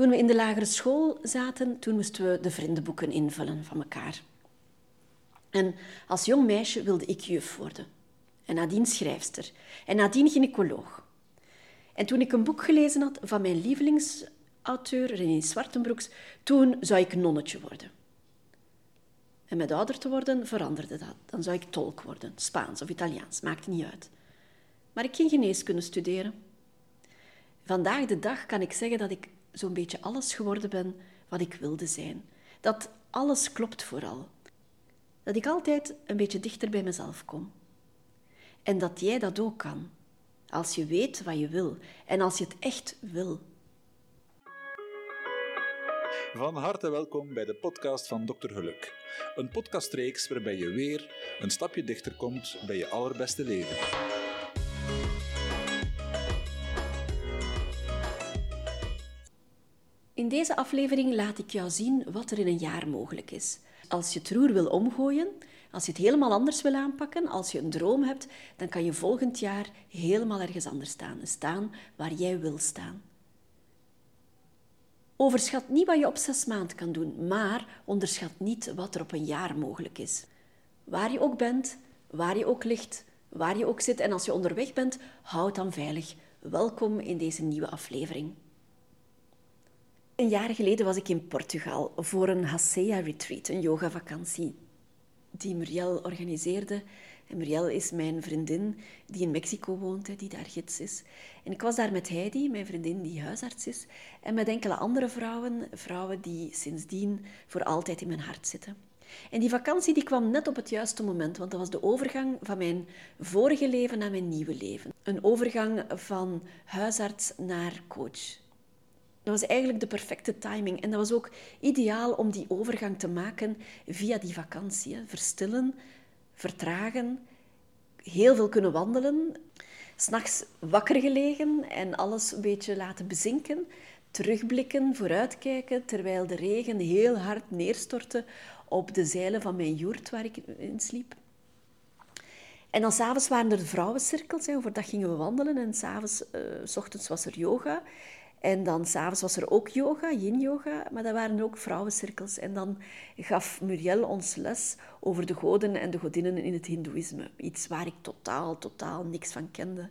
Toen we in de lagere school zaten, toen moesten we de vriendenboeken invullen van elkaar. En als jong meisje wilde ik juf worden. En nadien schrijfster. En nadien gynaecoloog. En toen ik een boek gelezen had van mijn lievelingsauteur, René Zwartenbroeks, toen zou ik nonnetje worden. En met ouder te worden veranderde dat. Dan zou ik tolk worden, Spaans of Italiaans, maakte niet uit. Maar ik ging geneeskunde studeren. Vandaag de dag kan ik zeggen dat ik zo'n beetje alles geworden ben wat ik wilde zijn. Dat alles klopt vooral. Dat ik altijd een beetje dichter bij mezelf kom. En dat jij dat ook kan. Als je weet wat je wil en als je het echt wil. Van harte welkom bij de podcast van Dr. Geluk. Een podcastreeks waarbij je weer een stapje dichter komt bij je allerbeste leven. In deze aflevering laat ik jou zien wat er in een jaar mogelijk is. Als je het roer wil omgooien, als je het helemaal anders wil aanpakken, als je een droom hebt, dan kan je volgend jaar helemaal ergens anders staan. Staan waar jij wil staan. Overschat niet wat je op zes maanden kan doen, maar onderschat niet wat er op een jaar mogelijk is. Waar je ook bent, waar je ook ligt, waar je ook zit en als je onderweg bent, houd dan veilig. Welkom in deze nieuwe aflevering. Een jaar geleden was ik in Portugal voor een Hasea Retreat, een yoga-vakantie die Muriel organiseerde. En Muriel is mijn vriendin die in Mexico woont, die daar gids is. En ik was daar met Heidi, mijn vriendin die huisarts is, en met enkele andere vrouwen, vrouwen die sindsdien voor altijd in mijn hart zitten. En die vakantie die kwam net op het juiste moment, want dat was de overgang van mijn vorige leven naar mijn nieuwe leven. Een overgang van huisarts naar coach. Dat was eigenlijk de perfecte timing. En dat was ook ideaal om die overgang te maken via die vakantie. Verstillen, vertragen, heel veel kunnen wandelen. S'nachts wakker gelegen en alles een beetje laten bezinken. Terugblikken, vooruitkijken, terwijl de regen heel hard neerstortte op de zeilen van mijn joert waar ik in sliep. En dan s'avonds waren er vrouwencirkels. Overdag gingen we wandelen en s'avonds, uh, s ochtends was er yoga. En dan s'avonds was er ook yoga, yin-yoga, maar dat waren ook vrouwencirkels. En dan gaf Muriel ons les over de goden en de godinnen in het hindoeïsme. Iets waar ik totaal, totaal niks van kende.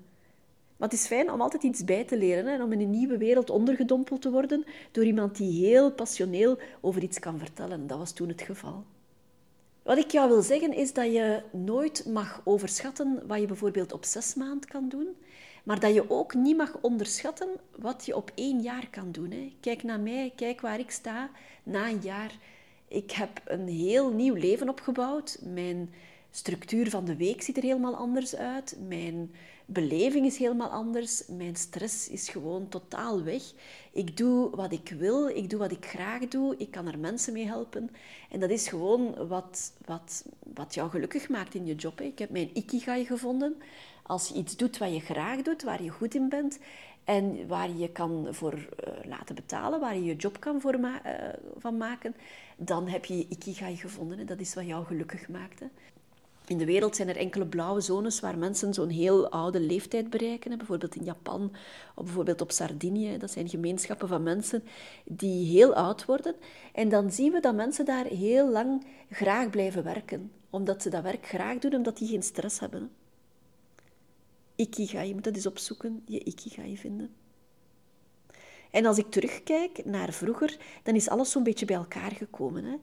Maar het is fijn om altijd iets bij te leren en om in een nieuwe wereld ondergedompeld te worden door iemand die heel passioneel over iets kan vertellen. Dat was toen het geval. Wat ik jou wil zeggen is dat je nooit mag overschatten wat je bijvoorbeeld op zes maanden kan doen. Maar dat je ook niet mag onderschatten wat je op één jaar kan doen. Hè. Kijk naar mij, kijk waar ik sta na een jaar. Ik heb een heel nieuw leven opgebouwd. Mijn structuur van de week ziet er helemaal anders uit. Mijn beleving is helemaal anders. Mijn stress is gewoon totaal weg. Ik doe wat ik wil, ik doe wat ik graag doe. Ik kan er mensen mee helpen. En dat is gewoon wat, wat, wat jou gelukkig maakt in je job. Ik heb mijn ikigai gevonden. Als je iets doet wat je graag doet, waar je goed in bent en waar je kan voor uh, laten betalen, waar je je job kan voor uh, van maken, dan heb je je ikigai gevonden. Dat is wat jou gelukkig maakt. In de wereld zijn er enkele blauwe zones waar mensen zo'n heel oude leeftijd bereiken. Bijvoorbeeld in Japan of bijvoorbeeld op Sardinië. Dat zijn gemeenschappen van mensen die heel oud worden. En dan zien we dat mensen daar heel lang graag blijven werken. Omdat ze dat werk graag doen, omdat die geen stress hebben. Ikigai, je moet dat eens opzoeken, je Ikigai vinden. En als ik terugkijk naar vroeger, dan is alles zo'n beetje bij elkaar gekomen. Hè.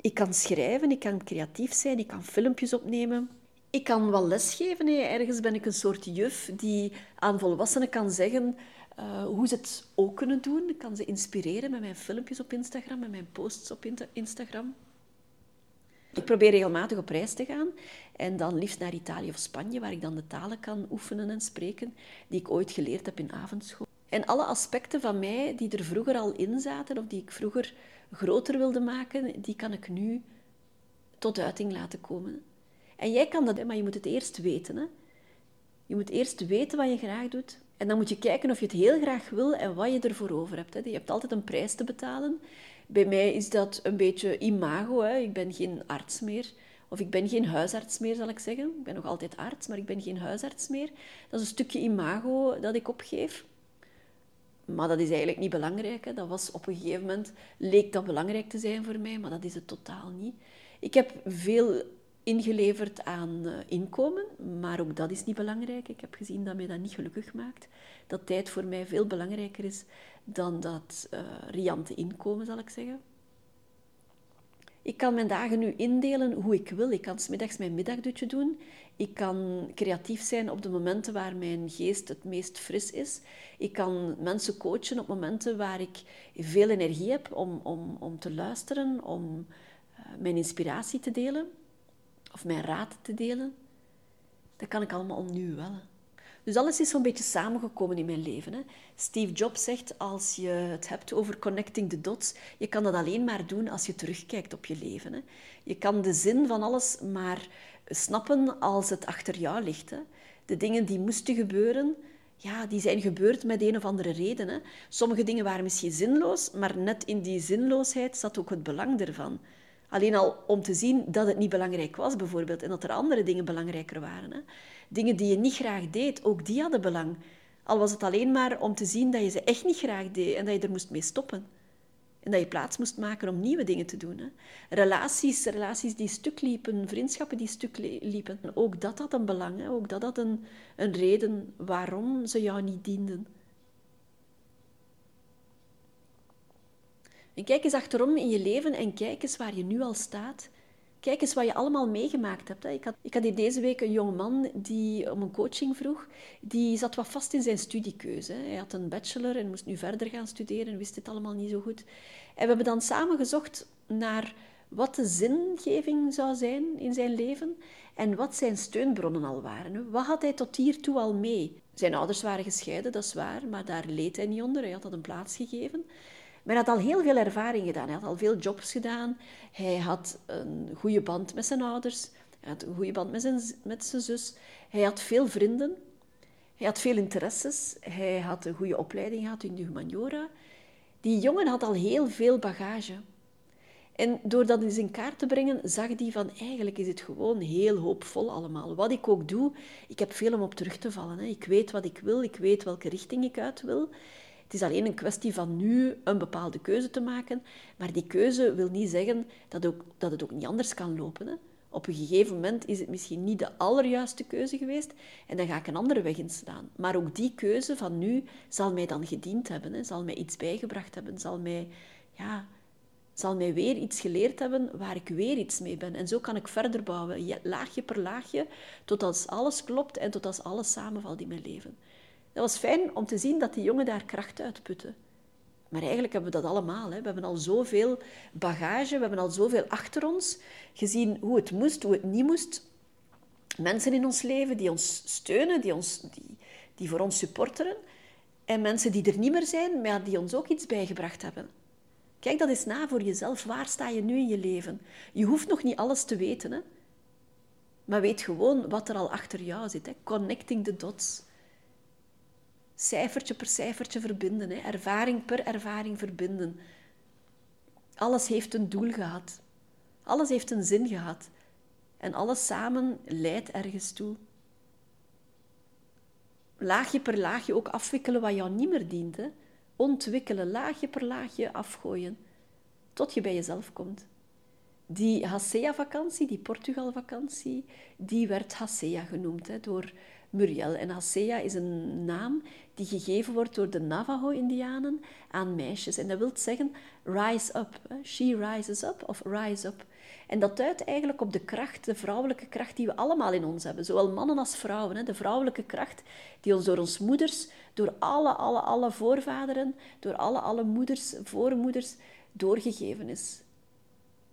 Ik kan schrijven, ik kan creatief zijn, ik kan filmpjes opnemen. Ik kan wel lesgeven. Hè. Ergens ben ik een soort juf die aan volwassenen kan zeggen uh, hoe ze het ook kunnen doen. Ik kan ze inspireren met mijn filmpjes op Instagram, met mijn posts op Instagram. Ik probeer regelmatig op reis te gaan en dan liefst naar Italië of Spanje, waar ik dan de talen kan oefenen en spreken die ik ooit geleerd heb in avondschool. En alle aspecten van mij die er vroeger al in zaten of die ik vroeger groter wilde maken, die kan ik nu tot uiting laten komen. En jij kan dat, maar je moet het eerst weten. Hè? Je moet eerst weten wat je graag doet. En dan moet je kijken of je het heel graag wil en wat je ervoor over hebt. Hè? Je hebt altijd een prijs te betalen. Bij mij is dat een beetje imago. Hè? Ik ben geen arts meer. Of ik ben geen huisarts meer, zal ik zeggen. Ik ben nog altijd arts, maar ik ben geen huisarts meer. Dat is een stukje imago dat ik opgeef. Maar dat is eigenlijk niet belangrijk. Hè. Dat was op een gegeven moment, leek dat belangrijk te zijn voor mij, maar dat is het totaal niet. Ik heb veel ingeleverd aan uh, inkomen, maar ook dat is niet belangrijk. Ik heb gezien dat mij dat niet gelukkig maakt. Dat tijd voor mij veel belangrijker is dan dat uh, riante inkomen, zal ik zeggen. Ik kan mijn dagen nu indelen hoe ik wil. Ik kan smiddags mijn middagdutje doen. Ik kan creatief zijn op de momenten waar mijn geest het meest fris is. Ik kan mensen coachen op momenten waar ik veel energie heb om, om, om te luisteren, om uh, mijn inspiratie te delen of mijn raad te delen. Dat kan ik allemaal nu wel. Dus alles is zo'n beetje samengekomen in mijn leven. Hè. Steve Jobs zegt, als je het hebt over connecting the dots, je kan dat alleen maar doen als je terugkijkt op je leven. Hè. Je kan de zin van alles maar snappen als het achter jou ligt. Hè. De dingen die moesten gebeuren, ja, die zijn gebeurd met een of andere reden. Hè. Sommige dingen waren misschien zinloos, maar net in die zinloosheid zat ook het belang ervan. Alleen al om te zien dat het niet belangrijk was, bijvoorbeeld, en dat er andere dingen belangrijker waren. Hè. Dingen die je niet graag deed, ook die hadden belang. Al was het alleen maar om te zien dat je ze echt niet graag deed en dat je er moest mee stoppen. En dat je plaats moest maken om nieuwe dingen te doen. Hè. Relaties, relaties die stuk liepen, vriendschappen die stuk liepen. Ook dat had een belang. Ook dat had een, een reden waarom ze jou niet dienden. En kijk eens achterom in je leven en kijk eens waar je nu al staat. Kijk eens wat je allemaal meegemaakt hebt. Ik had, ik had hier deze week een jonge man die om een coaching vroeg. Die zat wat vast in zijn studiekeuze. Hij had een bachelor en moest nu verder gaan studeren en wist het allemaal niet zo goed. En we hebben dan samen gezocht naar wat de zingeving zou zijn in zijn leven en wat zijn steunbronnen al waren. Wat had hij tot hiertoe al mee? Zijn ouders waren gescheiden, dat is waar, maar daar leed hij niet onder. Hij had dat een plaats gegeven. Maar hij had al heel veel ervaring gedaan. Hij had al veel jobs gedaan. Hij had een goede band met zijn ouders. Hij had een goede band met zijn, met zijn zus. Hij had veel vrienden. Hij had veel interesses. Hij had een goede opleiding gehad in de humaniora. Die jongen had al heel veel bagage. En door dat eens in kaart te brengen, zag hij van eigenlijk is het gewoon heel hoopvol allemaal. Wat ik ook doe, ik heb veel om op terug te vallen. Ik weet wat ik wil, ik weet welke richting ik uit wil. Het is alleen een kwestie van nu een bepaalde keuze te maken. Maar die keuze wil niet zeggen dat, ook, dat het ook niet anders kan lopen. Hè. Op een gegeven moment is het misschien niet de allerjuiste keuze geweest en dan ga ik een andere weg inslaan. Maar ook die keuze van nu zal mij dan gediend hebben, zal mij iets bijgebracht hebben, zal mij, ja, zal mij weer iets geleerd hebben waar ik weer iets mee ben. En zo kan ik verder bouwen, laagje per laagje, tot als alles klopt en tot als alles samenvalt in mijn leven. Dat was fijn om te zien dat die jongen daar kracht uitputte. Maar eigenlijk hebben we dat allemaal. Hè. We hebben al zoveel bagage, we hebben al zoveel achter ons gezien hoe het moest, hoe het niet moest. Mensen in ons leven die ons steunen, die, ons, die, die voor ons supporteren. En mensen die er niet meer zijn, maar die ons ook iets bijgebracht hebben. Kijk dat eens na voor jezelf. Waar sta je nu in je leven? Je hoeft nog niet alles te weten. Hè? Maar weet gewoon wat er al achter jou zit. Hè? Connecting the dots cijfertje per cijfertje verbinden, hè. ervaring per ervaring verbinden. Alles heeft een doel gehad. Alles heeft een zin gehad. En alles samen leidt ergens toe. Laagje per laagje ook afwikkelen wat jou niet meer dient. Ontwikkelen, laagje per laagje afgooien. Tot je bij jezelf komt. Die Hasea-vakantie, die Portugal-vakantie, die werd Hasea genoemd hè, door Muriel. En Hasea is een naam die gegeven wordt door de Navajo-Indianen aan meisjes. En dat wil zeggen rise up. She rises up of rise up. En dat duidt eigenlijk op de kracht, de vrouwelijke kracht die we allemaal in ons hebben. Zowel mannen als vrouwen. De vrouwelijke kracht die ons door ons moeders, door alle, alle, alle voorvaderen, door alle, alle moeders, voormoeders doorgegeven is.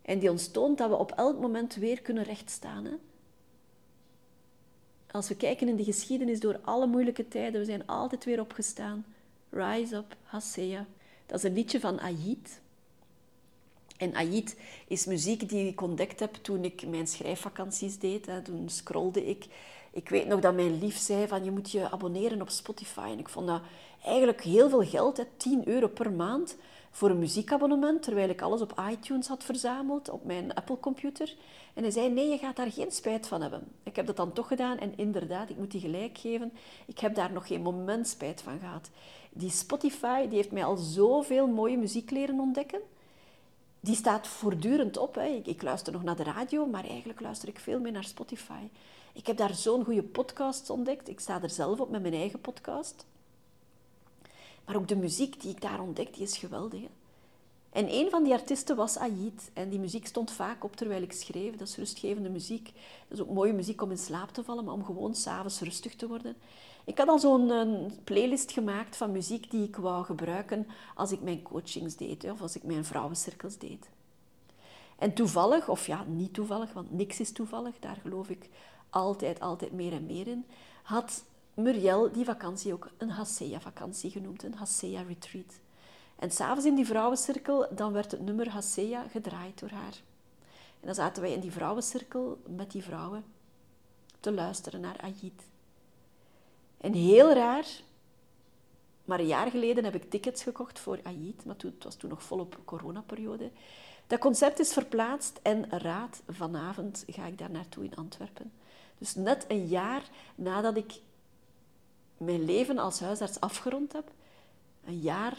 En die ons toont dat we op elk moment weer kunnen rechtstaan. Als we kijken in de geschiedenis door alle moeilijke tijden, we zijn altijd weer opgestaan. Rise up, Hasea. Dat is een liedje van Ayit. En Ayit is muziek die ik ontdekt heb toen ik mijn schrijfvakanties deed. Hè. Toen scrolde ik. Ik weet nog dat mijn lief zei van je moet je abonneren op Spotify. En ik vond dat eigenlijk heel veel geld, hè, 10 euro per maand voor een muziekabonnement, terwijl ik alles op iTunes had verzameld, op mijn Apple-computer. En hij zei, nee, je gaat daar geen spijt van hebben. Ik heb dat dan toch gedaan en inderdaad, ik moet die gelijk geven, ik heb daar nog geen moment spijt van gehad. Die Spotify die heeft mij al zoveel mooie muziek leren ontdekken. Die staat voortdurend op. Hè. Ik, ik luister nog naar de radio, maar eigenlijk luister ik veel meer naar Spotify. Ik heb daar zo'n goede podcast ontdekt. Ik sta er zelf op met mijn eigen podcast. Maar ook de muziek die ik daar ontdek, die is geweldig. En een van die artiesten was Ayid. En die muziek stond vaak op terwijl ik schreef. Dat is rustgevende muziek. Dat is ook mooie muziek om in slaap te vallen, maar om gewoon s'avonds rustig te worden. Ik had al zo'n playlist gemaakt van muziek die ik wou gebruiken als ik mijn coachings deed of als ik mijn vrouwencirkels deed. En toevallig, of ja, niet toevallig, want niks is toevallig, daar geloof ik altijd, altijd meer en meer in, had Muriel die vakantie ook een Hasea-vakantie genoemd, een Hasea-retreat. En s'avonds in die vrouwencirkel, dan werd het nummer Hasea gedraaid door haar. En dan zaten wij in die vrouwencirkel met die vrouwen te luisteren naar Ayid. En heel raar, maar een jaar geleden heb ik tickets gekocht voor Ayid, maar het was toen nog volop coronaperiode. Dat concert is verplaatst en raad, vanavond ga ik daar naartoe in Antwerpen. Dus net een jaar nadat ik mijn leven als huisarts afgerond heb, een jaar,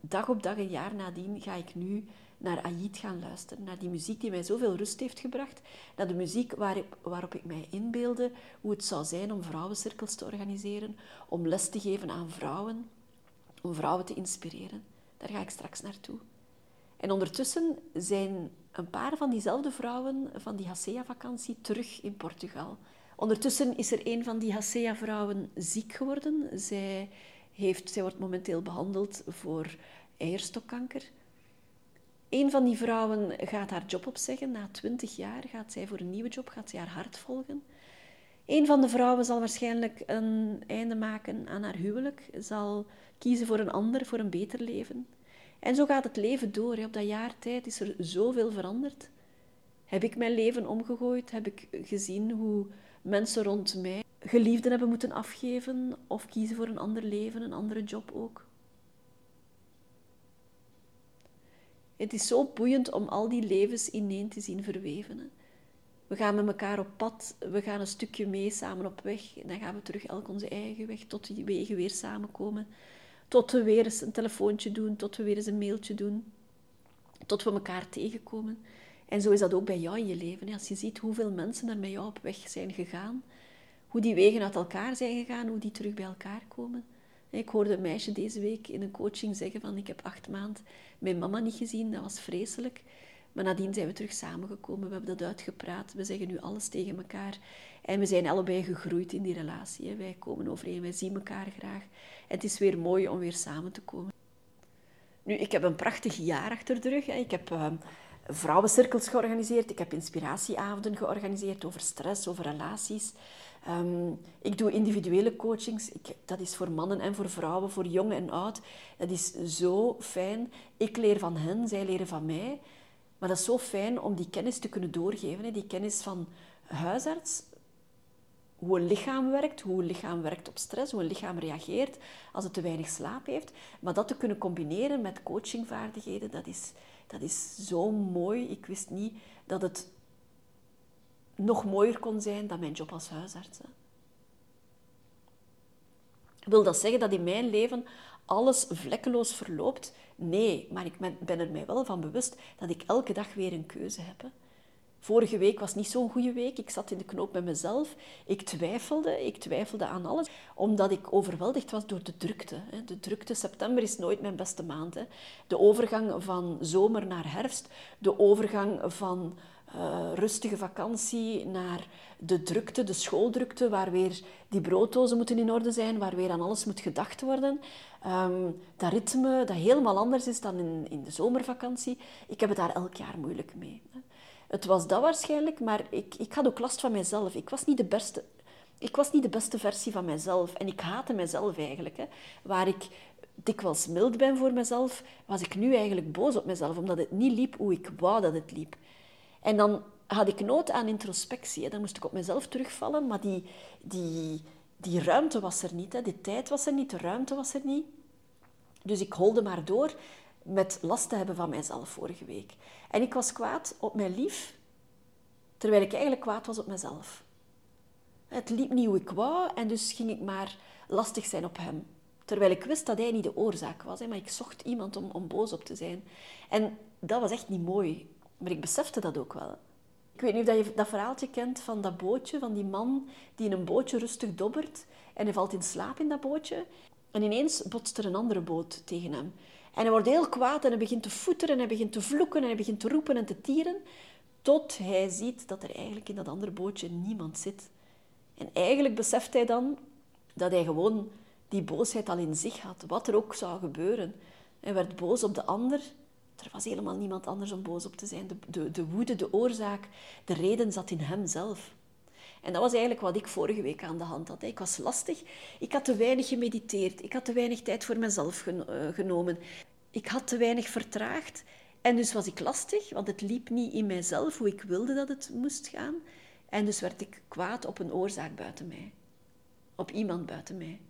dag op dag, een jaar nadien, ga ik nu naar Ayid gaan luisteren. Naar die muziek die mij zoveel rust heeft gebracht. Naar de muziek waarop, waarop ik mij inbeelde hoe het zou zijn om vrouwencirkels te organiseren. Om les te geven aan vrouwen. Om vrouwen te inspireren. Daar ga ik straks naartoe. En ondertussen zijn een paar van diezelfde vrouwen van die Hasea-vakantie terug in Portugal. Ondertussen is er een van die Hasea-vrouwen ziek geworden. Zij, heeft, zij wordt momenteel behandeld voor eierstokkanker. Een van die vrouwen gaat haar job opzeggen. Na twintig jaar gaat zij voor een nieuwe job, gaat zij haar hart volgen. Een van de vrouwen zal waarschijnlijk een einde maken aan haar huwelijk, zal kiezen voor een ander, voor een beter leven. En zo gaat het leven door. Op dat jaar tijd is er zoveel veranderd. Heb ik mijn leven omgegooid? Heb ik gezien hoe mensen rond mij geliefden hebben moeten afgeven of kiezen voor een ander leven, een andere job ook? Het is zo boeiend om al die levens ineen te zien verweven. We gaan met elkaar op pad, we gaan een stukje mee samen op weg. En dan gaan we terug elk onze eigen weg, tot die wegen weer samenkomen. Tot we weer eens een telefoontje doen, tot we weer eens een mailtje doen. Tot we elkaar tegenkomen. En zo is dat ook bij jou in je leven. Als je ziet hoeveel mensen er met jou op weg zijn gegaan, hoe die wegen uit elkaar zijn gegaan, hoe die terug bij elkaar komen. Ik hoorde een meisje deze week in een coaching zeggen van ik heb acht maanden mijn mama niet gezien, dat was vreselijk. Maar nadien zijn we terug samengekomen, we hebben dat uitgepraat, we zeggen nu alles tegen elkaar. En we zijn allebei gegroeid in die relatie. Wij komen overeen, wij zien elkaar graag. En het is weer mooi om weer samen te komen. Nu, ik heb een prachtig jaar achter de rug. Ik heb uh, vrouwencirkels georganiseerd, ik heb inspiratieavonden georganiseerd over stress, over relaties. Ehm, ik doe individuele coachings. Ik, dat is voor mannen en voor vrouwen, voor jong en oud. Dat is zo fijn. Ik leer van hen, zij leren van mij. Maar dat is zo fijn om die kennis te kunnen doorgeven. Hè. Die kennis van huisarts, hoe een lichaam werkt, hoe een lichaam werkt op stress, hoe een lichaam reageert als het te weinig slaap heeft. Maar dat te kunnen combineren met coachingvaardigheden, dat is, dat is zo mooi. Ik wist niet dat het nog mooier kon zijn dan mijn job als huisarts. Wil dat zeggen dat in mijn leven alles vlekkeloos verloopt? Nee, maar ik ben er mij wel van bewust dat ik elke dag weer een keuze heb. Vorige week was niet zo'n goede week. Ik zat in de knoop met mezelf. Ik twijfelde. Ik twijfelde aan alles. Omdat ik overweldigd was door de drukte. De drukte. September is nooit mijn beste maand. De overgang van zomer naar herfst. De overgang van uh, rustige vakantie naar de drukte, de schooldrukte, waar weer die brooddozen moeten in orde zijn, waar weer aan alles moet gedacht worden. Um, dat ritme dat helemaal anders is dan in, in de zomervakantie. Ik heb het daar elk jaar moeilijk mee. Het was dat waarschijnlijk, maar ik, ik had ook last van mezelf. Ik was niet de beste, ik was niet de beste versie van mezelf. En ik haatte mezelf eigenlijk. Hè. Waar ik dikwijls mild ben voor mezelf, was ik nu eigenlijk boos op mezelf, omdat het niet liep hoe ik wou dat het liep. En dan had ik nood aan introspectie. Hè. Dan moest ik op mezelf terugvallen, maar die, die, die ruimte was er niet. Hè. De tijd was er niet, de ruimte was er niet. Dus ik holde maar door met last te hebben van mijzelf vorige week. En ik was kwaad op mijn lief, terwijl ik eigenlijk kwaad was op mezelf. Het liep niet hoe ik wou en dus ging ik maar lastig zijn op hem. Terwijl ik wist dat hij niet de oorzaak was, maar ik zocht iemand om, om boos op te zijn. En dat was echt niet mooi. Maar ik besefte dat ook wel. Ik weet niet of je dat verhaaltje kent van dat bootje, van die man die in een bootje rustig dobbert. En hij valt in slaap in dat bootje. En ineens botst er een andere boot tegen hem. En hij wordt heel kwaad en hij begint te voeteren en hij begint te vloeken en hij begint te roepen en te tieren. Tot hij ziet dat er eigenlijk in dat andere bootje niemand zit. En eigenlijk beseft hij dan dat hij gewoon die boosheid al in zich had, wat er ook zou gebeuren. Hij werd boos op de ander. Er was helemaal niemand anders om boos op te zijn. De, de, de woede, de oorzaak, de reden zat in hemzelf. En dat was eigenlijk wat ik vorige week aan de hand had. Ik was lastig. Ik had te weinig gemediteerd. Ik had te weinig tijd voor mezelf eh, genomen. Ik had te weinig vertraagd. En dus was ik lastig, want het liep niet in mijzelf hoe ik wilde dat het moest gaan. En dus werd ik kwaad op een oorzaak buiten mij. Op iemand buiten mij.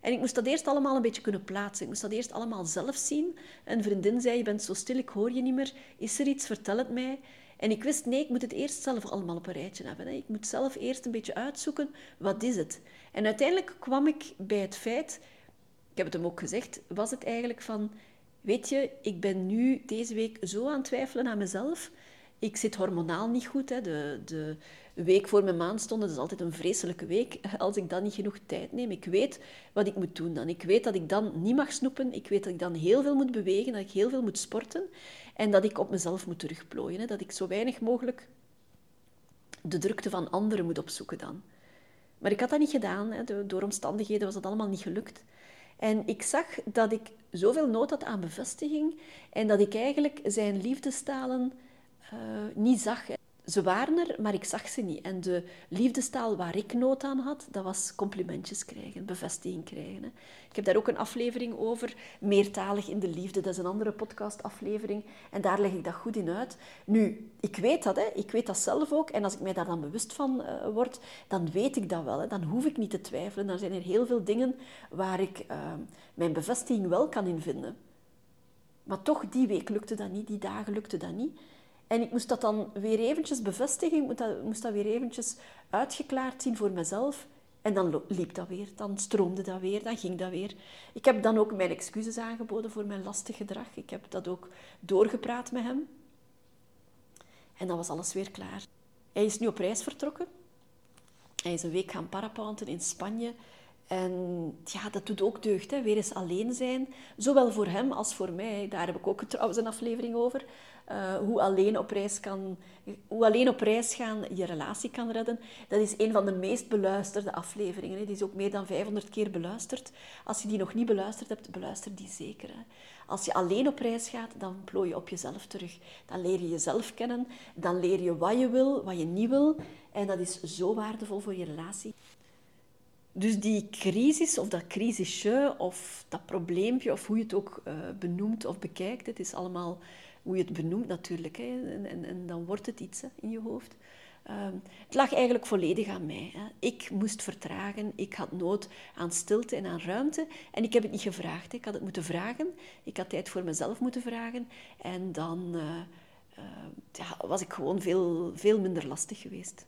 En ik moest dat eerst allemaal een beetje kunnen plaatsen. Ik moest dat eerst allemaal zelf zien. Een vriendin zei, je bent zo stil, ik hoor je niet meer. Is er iets? Vertel het mij. En ik wist, nee, ik moet het eerst zelf allemaal op een rijtje hebben. Ik moet zelf eerst een beetje uitzoeken, wat is het? En uiteindelijk kwam ik bij het feit, ik heb het hem ook gezegd, was het eigenlijk van, weet je, ik ben nu deze week zo aan het twijfelen aan mezelf. Ik zit hormonaal niet goed. Hè. De, de week voor mijn maandstonden is altijd een vreselijke week als ik dan niet genoeg tijd neem. Ik weet wat ik moet doen dan. Ik weet dat ik dan niet mag snoepen. Ik weet dat ik dan heel veel moet bewegen, dat ik heel veel moet sporten. En dat ik op mezelf moet terugplooien. Hè. Dat ik zo weinig mogelijk de drukte van anderen moet opzoeken dan. Maar ik had dat niet gedaan. Hè. Door omstandigheden was dat allemaal niet gelukt. En ik zag dat ik zoveel nood had aan bevestiging en dat ik eigenlijk zijn liefdestalen uh, niet zag. Ze waren er, maar ik zag ze niet. En de liefdestaal waar ik nood aan had, dat was complimentjes krijgen, bevestiging krijgen. Hè. Ik heb daar ook een aflevering over, meertalig in de liefde. Dat is een andere podcastaflevering. En daar leg ik dat goed in uit. Nu, ik weet dat, hè. ik weet dat zelf ook. En als ik mij daar dan bewust van uh, word, dan weet ik dat wel. Hè. Dan hoef ik niet te twijfelen. Dan zijn er heel veel dingen waar ik uh, mijn bevestiging wel kan in vinden. Maar toch, die week lukte dat niet, die dagen lukte dat niet. En ik moest dat dan weer eventjes bevestigen, ik moest dat, moest dat weer eventjes uitgeklaard zien voor mezelf. En dan liep dat weer, dan stroomde dat weer, dan ging dat weer. Ik heb dan ook mijn excuses aangeboden voor mijn lastig gedrag. Ik heb dat ook doorgepraat met hem. En dan was alles weer klaar. Hij is nu op reis vertrokken. Hij is een week gaan parapounten in Spanje. En ja, dat doet ook deugd, hè? weer eens alleen zijn. Zowel voor hem als voor mij. Daar heb ik ook trouwens een aflevering over. Uh, hoe, alleen op reis kan, hoe alleen op reis gaan je relatie kan redden. Dat is een van de meest beluisterde afleveringen. Hè. Die is ook meer dan 500 keer beluisterd. Als je die nog niet beluisterd hebt, beluister die zeker. Hè. Als je alleen op reis gaat, dan plooi je op jezelf terug. Dan leer je jezelf kennen. Dan leer je wat je wil, wat je niet wil. En dat is zo waardevol voor je relatie. Dus die crisis, of dat crisisje, of dat probleempje, of hoe je het ook uh, benoemt of bekijkt, het is allemaal hoe je het benoemt natuurlijk. Hè. En, en, dan wordt het iets in je hoofd. Um, het lag eigenlijk volledig aan mij. Hè. Ik moest vertragen, ik had nood aan stilte en aan ruimte. En ik heb het niet gevraagd, ik had het moeten vragen. Ik had tijd voor mezelf moeten vragen. En dan uh, uh, ja, was ik gewoon veel, veel minder lastig geweest.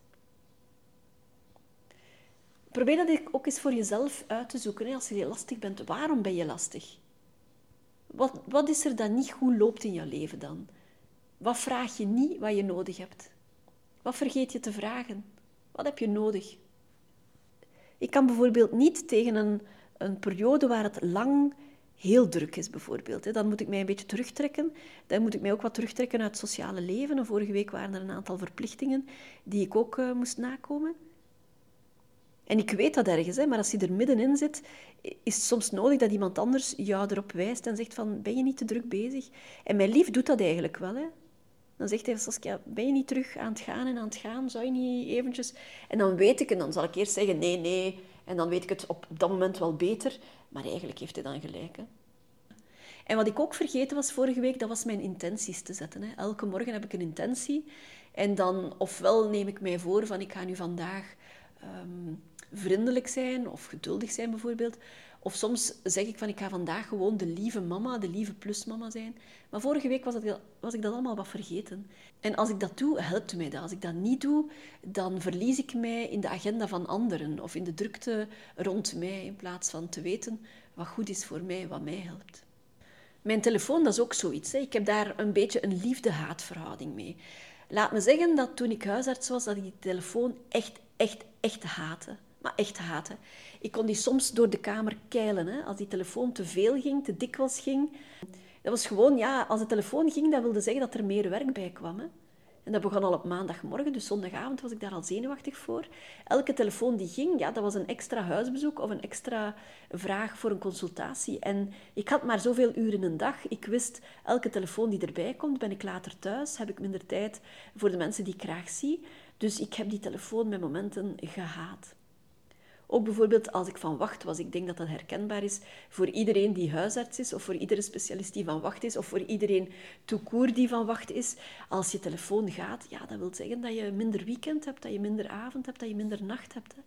Probeer dat ook eens voor jezelf uit te zoeken. Als je lastig bent, waarom ben je lastig? Wat, wat is er dat niet goed loopt in je leven dan? Wat vraag je niet wat je nodig hebt? Wat vergeet je te vragen? Wat heb je nodig? Ik kan bijvoorbeeld niet tegen een, een periode waar het lang heel druk is, bijvoorbeeld. Dan moet ik mij een beetje terugtrekken. Dan moet ik mij ook wat terugtrekken uit het sociale leven. En vorige week waren er een aantal verplichtingen die ik ook uh, moest nakomen. En ik weet dat ergens, hè, maar als je er middenin zit, is het soms nodig dat iemand anders jou erop wijst en zegt van, ben je niet te druk bezig? En mijn lief doet dat eigenlijk wel. Hè. Dan zegt hij, Saskia, ben je niet terug aan het gaan en aan het gaan? Zou je niet eventjes... En dan weet ik, en dan zal ik eerst zeggen, nee, nee. En dan weet ik het op dat moment wel beter. Maar eigenlijk heeft hij dan gelijk. Hè. En wat ik ook vergeten was vorige week, dat was mijn intenties te zetten. Hè. Elke morgen heb ik een intentie. En dan, ofwel neem ik mij voor van, ik ga nu vandaag... Um, vriendelijk zijn of geduldig zijn bijvoorbeeld. Of soms zeg ik van ik ga vandaag gewoon de lieve mama, de lieve plusmama zijn. Maar vorige week was, het, was ik dat allemaal wat vergeten. En als ik dat doe, helpt mij dat. Als ik dat niet doe, dan verlies ik mij in de agenda van anderen of in de drukte rond mij in plaats van te weten wat goed is voor mij, wat mij helpt. Mijn telefoon, dat is ook zoiets. Hè. Ik heb daar een beetje een liefde-haatverhouding mee. Laat me zeggen dat toen ik huisarts was, dat ik die telefoon echt, echt, echt haatte. Maar echt haatte. Ik kon die soms door de kamer keilen. Hè. Als die telefoon te veel ging, te dikwijls ging. Dat was gewoon, ja, als de telefoon ging, dat wilde zeggen dat er meer werk bij kwam. Hè. En dat begon al op maandagmorgen, dus zondagavond was ik daar al zenuwachtig voor. Elke telefoon die ging, ja, dat was een extra huisbezoek of een extra vraag voor een consultatie. En ik had maar zoveel uren een dag. Ik wist, elke telefoon die erbij komt, ben ik later thuis, heb ik minder tijd voor de mensen die ik graag zie. Dus ik heb die telefoon met momenten gehaat. Ook bijvoorbeeld als ik van wacht was. Ik denk dat dat herkenbaar is voor iedereen die huisarts is, of voor iedere specialist die van wacht is, of voor iedereen toekoer die van wacht is. Als je telefoon gaat, ja, dat wil zeggen dat je minder weekend hebt, dat je minder avond hebt, dat je minder nacht hebt. Hè.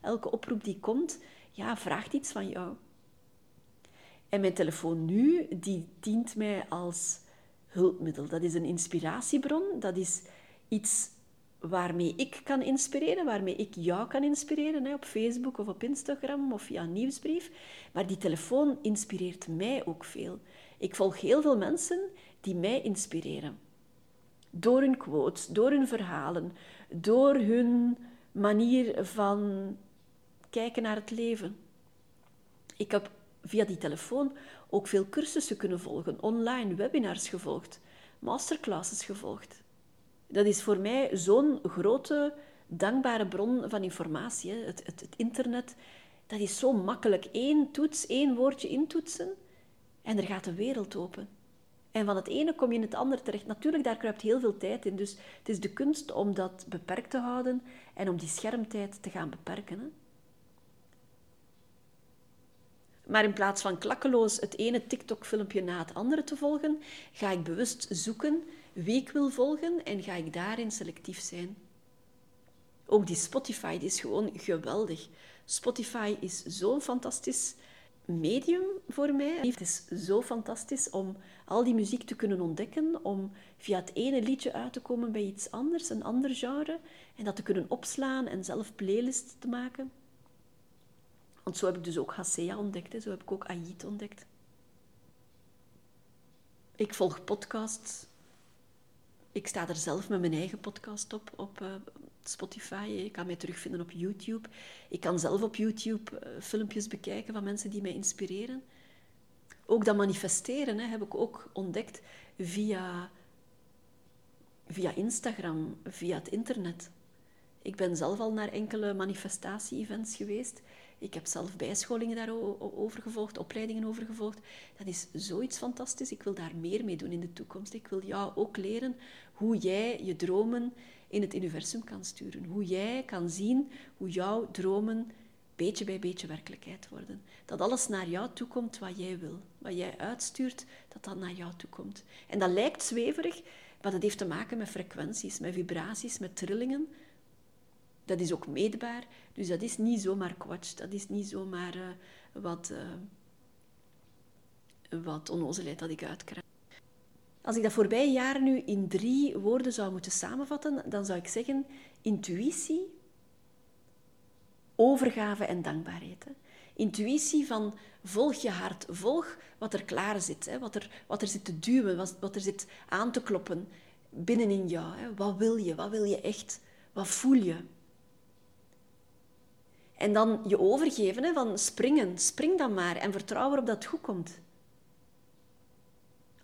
Elke oproep die komt, ja, vraagt iets van jou. En mijn telefoon nu, die dient mij als hulpmiddel. Dat is een inspiratiebron, dat is iets waarmee ik kan inspireren, waarmee ik jou kan inspireren, hè, op Facebook of op Instagram of via een nieuwsbrief. Maar die telefoon inspireert mij ook veel. Ik volg heel veel mensen die mij inspireren. Door hun quotes, door hun verhalen, door hun manier van kijken naar het leven. Ik heb via die telefoon ook veel cursussen kunnen volgen, online webinars gevolgd, masterclasses gevolgd dat is voor mij zo'n grote, dankbare bron van informatie. Het, het, het, internet, dat is zo makkelijk. Eén toets, één woordje intoetsen en er gaat de wereld open. En van het ene kom je in het andere terecht. Natuurlijk, daar kruipt heel veel tijd in. Dus het is de kunst om dat beperkt te houden en om die schermtijd te gaan beperken. Hè? Maar in plaats van klakkeloos het ene TikTok-filmpje na het andere te volgen, ga ik bewust zoeken wie ik wil volgen en ga ik daarin selectief zijn. Ook die Spotify die is gewoon geweldig. Spotify is zo'n fantastisch medium voor mij. Het is zo fantastisch om al die muziek te kunnen ontdekken, om via het ene liedje uit te komen bij iets anders, een ander genre, en dat te kunnen opslaan en zelf playlists te maken. Want zo heb ik dus ook Hasea ontdekt, zo heb ik ook Ayit ontdekt. Ik volg podcasts ik sta er zelf met mijn eigen podcast op, op uh, Spotify. Je kan mij terugvinden op YouTube. Ik kan zelf op YouTube uh, filmpjes bekijken van mensen die mij inspireren. Ook dat manifesteren hè, heb ik ook ontdekt via, via Instagram, via het internet. Ik ben zelf al naar enkele manifestatie-events geweest. Ik heb zelf bijscholingen daarover gevolgd, opleidingen over gevolgd. Dat is zoiets fantastisch. Ik wil daar meer mee doen in de toekomst. Ik wil jou ook leren hoe jij je dromen in het universum kan sturen. Hoe jij kan zien hoe jouw dromen beetje bij beetje werkelijkheid worden. Dat alles naar jou toe komt wat jij wil. Wat jij uitstuurt, dat dat naar jou toe komt. En dat lijkt zweverig, maar dat heeft te maken met frequenties, met vibraties, met trillingen. Dat is ook meetbaar. Dus dat is niet zomaar kwatsch. Dat is niet zomaar uh, wat, uh, wat onnozelheid dat ik uitkrijg. Als ik dat voorbije jaar nu in drie woorden zou moeten samenvatten, dan zou ik zeggen intuïtie, overgave en dankbaarheid. Intuïtie van volg je hart, volg wat er klaar zit, hè? Wat, er, wat er zit te duwen, wat, wat er zit aan te kloppen binnenin jou. Hè? Wat wil je, wat wil je echt, wat voel je? En dan je overgeven hè, van springen, spring dan maar en vertrouw erop dat het goed komt.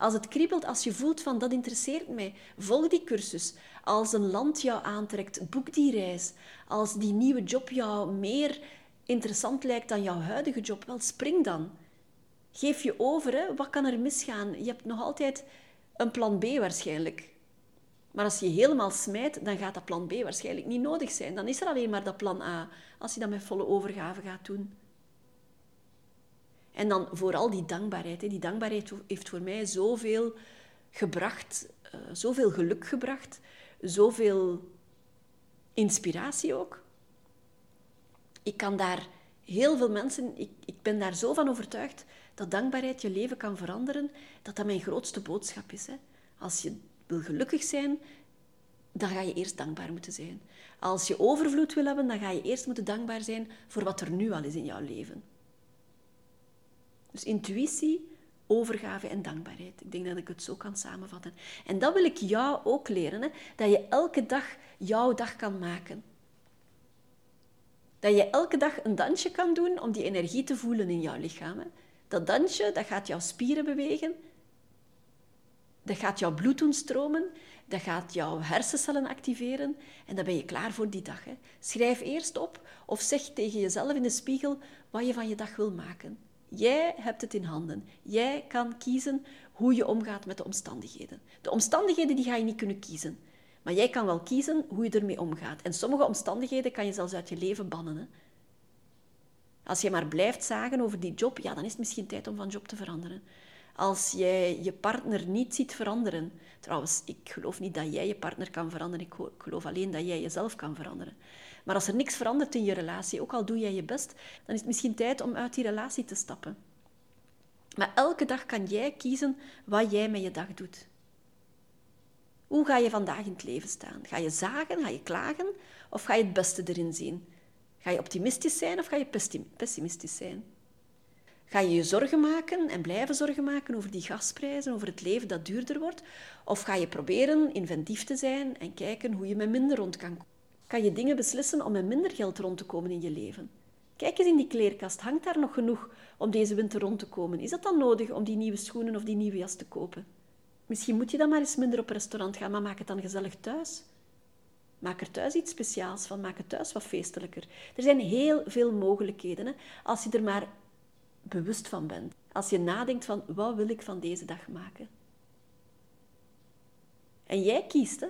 Als het kriebelt, als je voelt van dat interesseert mij, volg die cursus. Als een land jou aantrekt, boek die reis. Als die nieuwe job jou meer interessant lijkt dan jouw huidige job, wel spring dan. Geef je over, hè? wat kan er misgaan? Je hebt nog altijd een plan B waarschijnlijk. Maar als je helemaal smijt, dan gaat dat plan B waarschijnlijk niet nodig zijn. Dan is er alleen maar dat plan A, als je dat met volle overgave gaat doen. En dan vooral die dankbaarheid. Die dankbaarheid heeft voor mij zoveel gebracht, uh, zoveel geluk gebracht, zoveel inspiratie ook. Ik kan daar heel veel mensen, ik, ik ben daar zo van overtuigd dat dankbaarheid je leven kan veranderen, dat dat mijn grootste boodschap is. Hè. Als je wil gelukkig zijn, dan ga je eerst dankbaar moeten zijn. Als je overvloed wil hebben, dan ga je eerst moeten dankbaar zijn voor wat er nu al is in jouw leven. Dus intuïtie, overgave en dankbaarheid. Ik denk dat ik het zo kan samenvatten. En dat wil ik jou ook leren, hè? dat je elke dag jouw dag kan maken. Dat je elke dag een dansje kan doen om die energie te voelen in jouw lichaam. Hè? Dat dansje, dat gaat jouw spieren bewegen. Dat gaat jouw bloed doen stromen. Dat gaat jouw hersencellen activeren. En dan ben je klaar voor die dag. Hè? Schrijf eerst op of zeg tegen jezelf in de spiegel wat je van je dag wil maken. Jij hebt het in handen. Jij kan kiezen hoe je omgaat met de omstandigheden. De omstandigheden die ga je niet kunnen kiezen. Maar jij kan wel kiezen hoe je ermee omgaat. En sommige omstandigheden kan je zelfs uit je leven bannen. Hè? Als je maar blijft zagen over die job, ja, dan is het misschien tijd om van job te veranderen. Als jij je partner niet ziet veranderen. Trouwens, ik geloof niet dat jij je partner kan veranderen. Ik geloof alleen dat jij jezelf kan veranderen. Maar als er niks verandert in je relatie, ook al doe jij je best, dan is het misschien tijd om uit die relatie te stappen. Maar elke dag kan jij kiezen wat jij met je dag doet. Hoe ga je vandaag in het leven staan? Ga je zagen, ga je klagen of ga je het beste erin zien? Ga je optimistisch zijn of ga je pessimistisch zijn? Ga je je zorgen maken en blijven zorgen maken over die gasprijzen, over het leven dat duurder wordt? Of ga je proberen inventief te zijn en kijken hoe je met minder rond kan komen? Kan je dingen beslissen om met minder geld rond te komen in je leven? Kijk eens in die kleerkast. Hangt daar nog genoeg om deze winter rond te komen? Is dat dan nodig om die nieuwe schoenen of die nieuwe jas te kopen? Misschien moet je dan maar eens minder op restaurant gaan, maar maak het dan gezellig thuis. Maak er thuis iets speciaals van. Maak het thuis wat feestelijker. Er zijn heel veel mogelijkheden hè, als je er maar bewust van bent. Als je nadenkt van wat wil ik van deze dag maken. En jij kiest.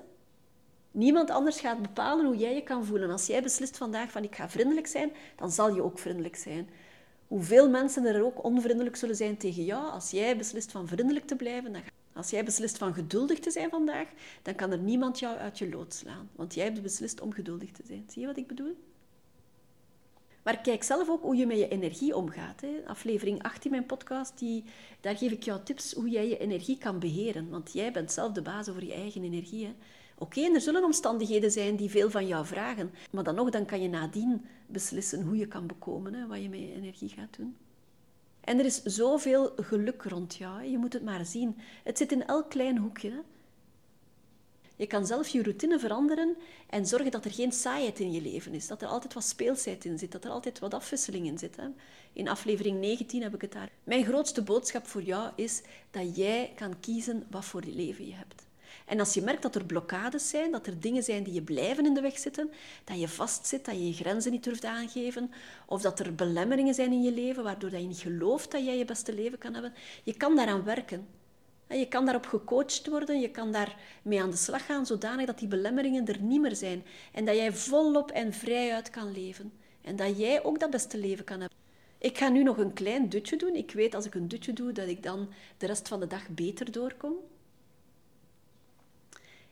Niemand anders gaat bepalen hoe jij je kan voelen. Als jij beslist vandaag van ik ga vriendelijk zijn, dan zal je ook vriendelijk zijn. Hoeveel mensen er ook onvriendelijk zullen zijn tegen jou, als jij beslist van vriendelijk te blijven, dan als jij beslist van geduldig te zijn vandaag, dan kan er niemand jou uit je lood slaan. Want jij hebt beslist om geduldig te zijn. Zie je wat ik bedoel? Maar kijk zelf ook hoe je met je energie omgaat. Hè. Aflevering 18, mijn podcast, die, daar geef ik jou tips hoe jij je energie kan beheren. Want jij bent zelf de baas over je eigen energie. Oké, er zullen omstandigheden zijn die veel van jou vragen. Maar dan nog, dan kan je nadien beslissen hoe je kan bekomen, hè, wat je met je energie gaat doen. En er is zoveel geluk rond jou. Je moet het maar zien. Het zit in elk klein hoekje. Je kan zelf je routine veranderen en zorgen dat er geen saaiheid in je leven is. Dat er altijd wat speelsheid in zit. Dat er altijd wat afwisseling in zit. Hè. In aflevering 19 heb ik het daar. Mijn grootste boodschap voor jou is dat jij kan kiezen wat voor leven je hebt. En als je merkt dat er blokkades zijn, dat er dingen zijn die je blijven in de weg zitten, dat je vastzit, dat je je grenzen niet durft aangeven, of dat er belemmeringen zijn in je leven waardoor je niet gelooft dat jij je beste leven kan hebben, je kan daaraan werken. Je kan daarop gecoacht worden, je kan daar mee aan de slag gaan, zodanig dat die belemmeringen er niet meer zijn. En dat jij volop en vrijuit kan leven. En dat jij ook dat beste leven kan hebben. Ik ga nu nog een klein dutje doen. Ik weet als ik een dutje doe, dat ik dan de rest van de dag beter doorkom.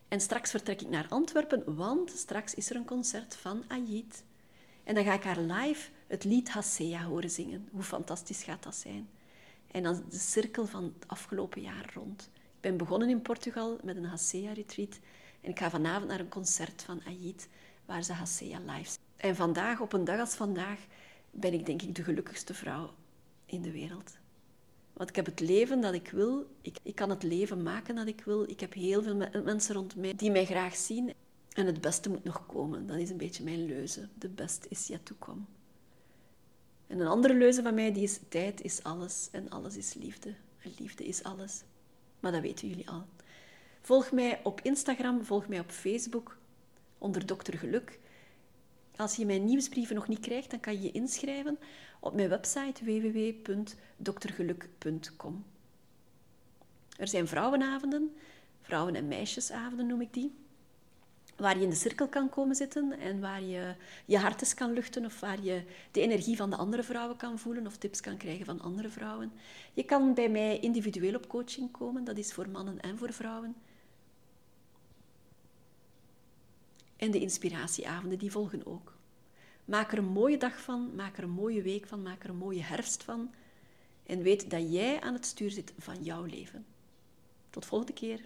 En straks vertrek ik naar Antwerpen, want straks is er een concert van Ayit. En dan ga ik haar live het lied Hassea horen zingen. Hoe fantastisch gaat dat zijn? En dan de cirkel van het afgelopen jaar rond. Ik ben begonnen in Portugal met een Hassea-retreat. En ik ga vanavond naar een concert van Ayit, waar ze Hassea live En vandaag, op een dag als vandaag, ben ik denk ik de gelukkigste vrouw in de wereld. Want ik heb het leven dat ik wil. Ik, ik kan het leven maken dat ik wil. Ik heb heel veel mensen rond mij die mij graag zien. En het beste moet nog komen. Dat is een beetje mijn leuze. The best is yet to come. En een andere leuze van mij die is tijd is alles en alles is liefde. En liefde is alles. Maar dat weten jullie al. Volg mij op Instagram, volg mij op Facebook onder Dokter Geluk. Als je mijn nieuwsbrieven nog niet krijgt, dan kan je je inschrijven op mijn website www.doktergeluk.com. Er zijn vrouwenavonden, vrouwen- en meisjesavonden noem ik die, waar je in de cirkel kan komen zitten en waar je je hart kan luchten of waar je de energie van de andere vrouwen kan voelen of tips kan krijgen van andere vrouwen. Je kan bij mij individueel op coaching komen, dat is voor mannen en voor vrouwen. En de inspiratieavonden die volgen ook. Maak er een mooie dag van, maak er een mooie week van, maak er een mooie herfst van. En weet dat jij aan het stuur zit van jouw leven. Tot volgende keer.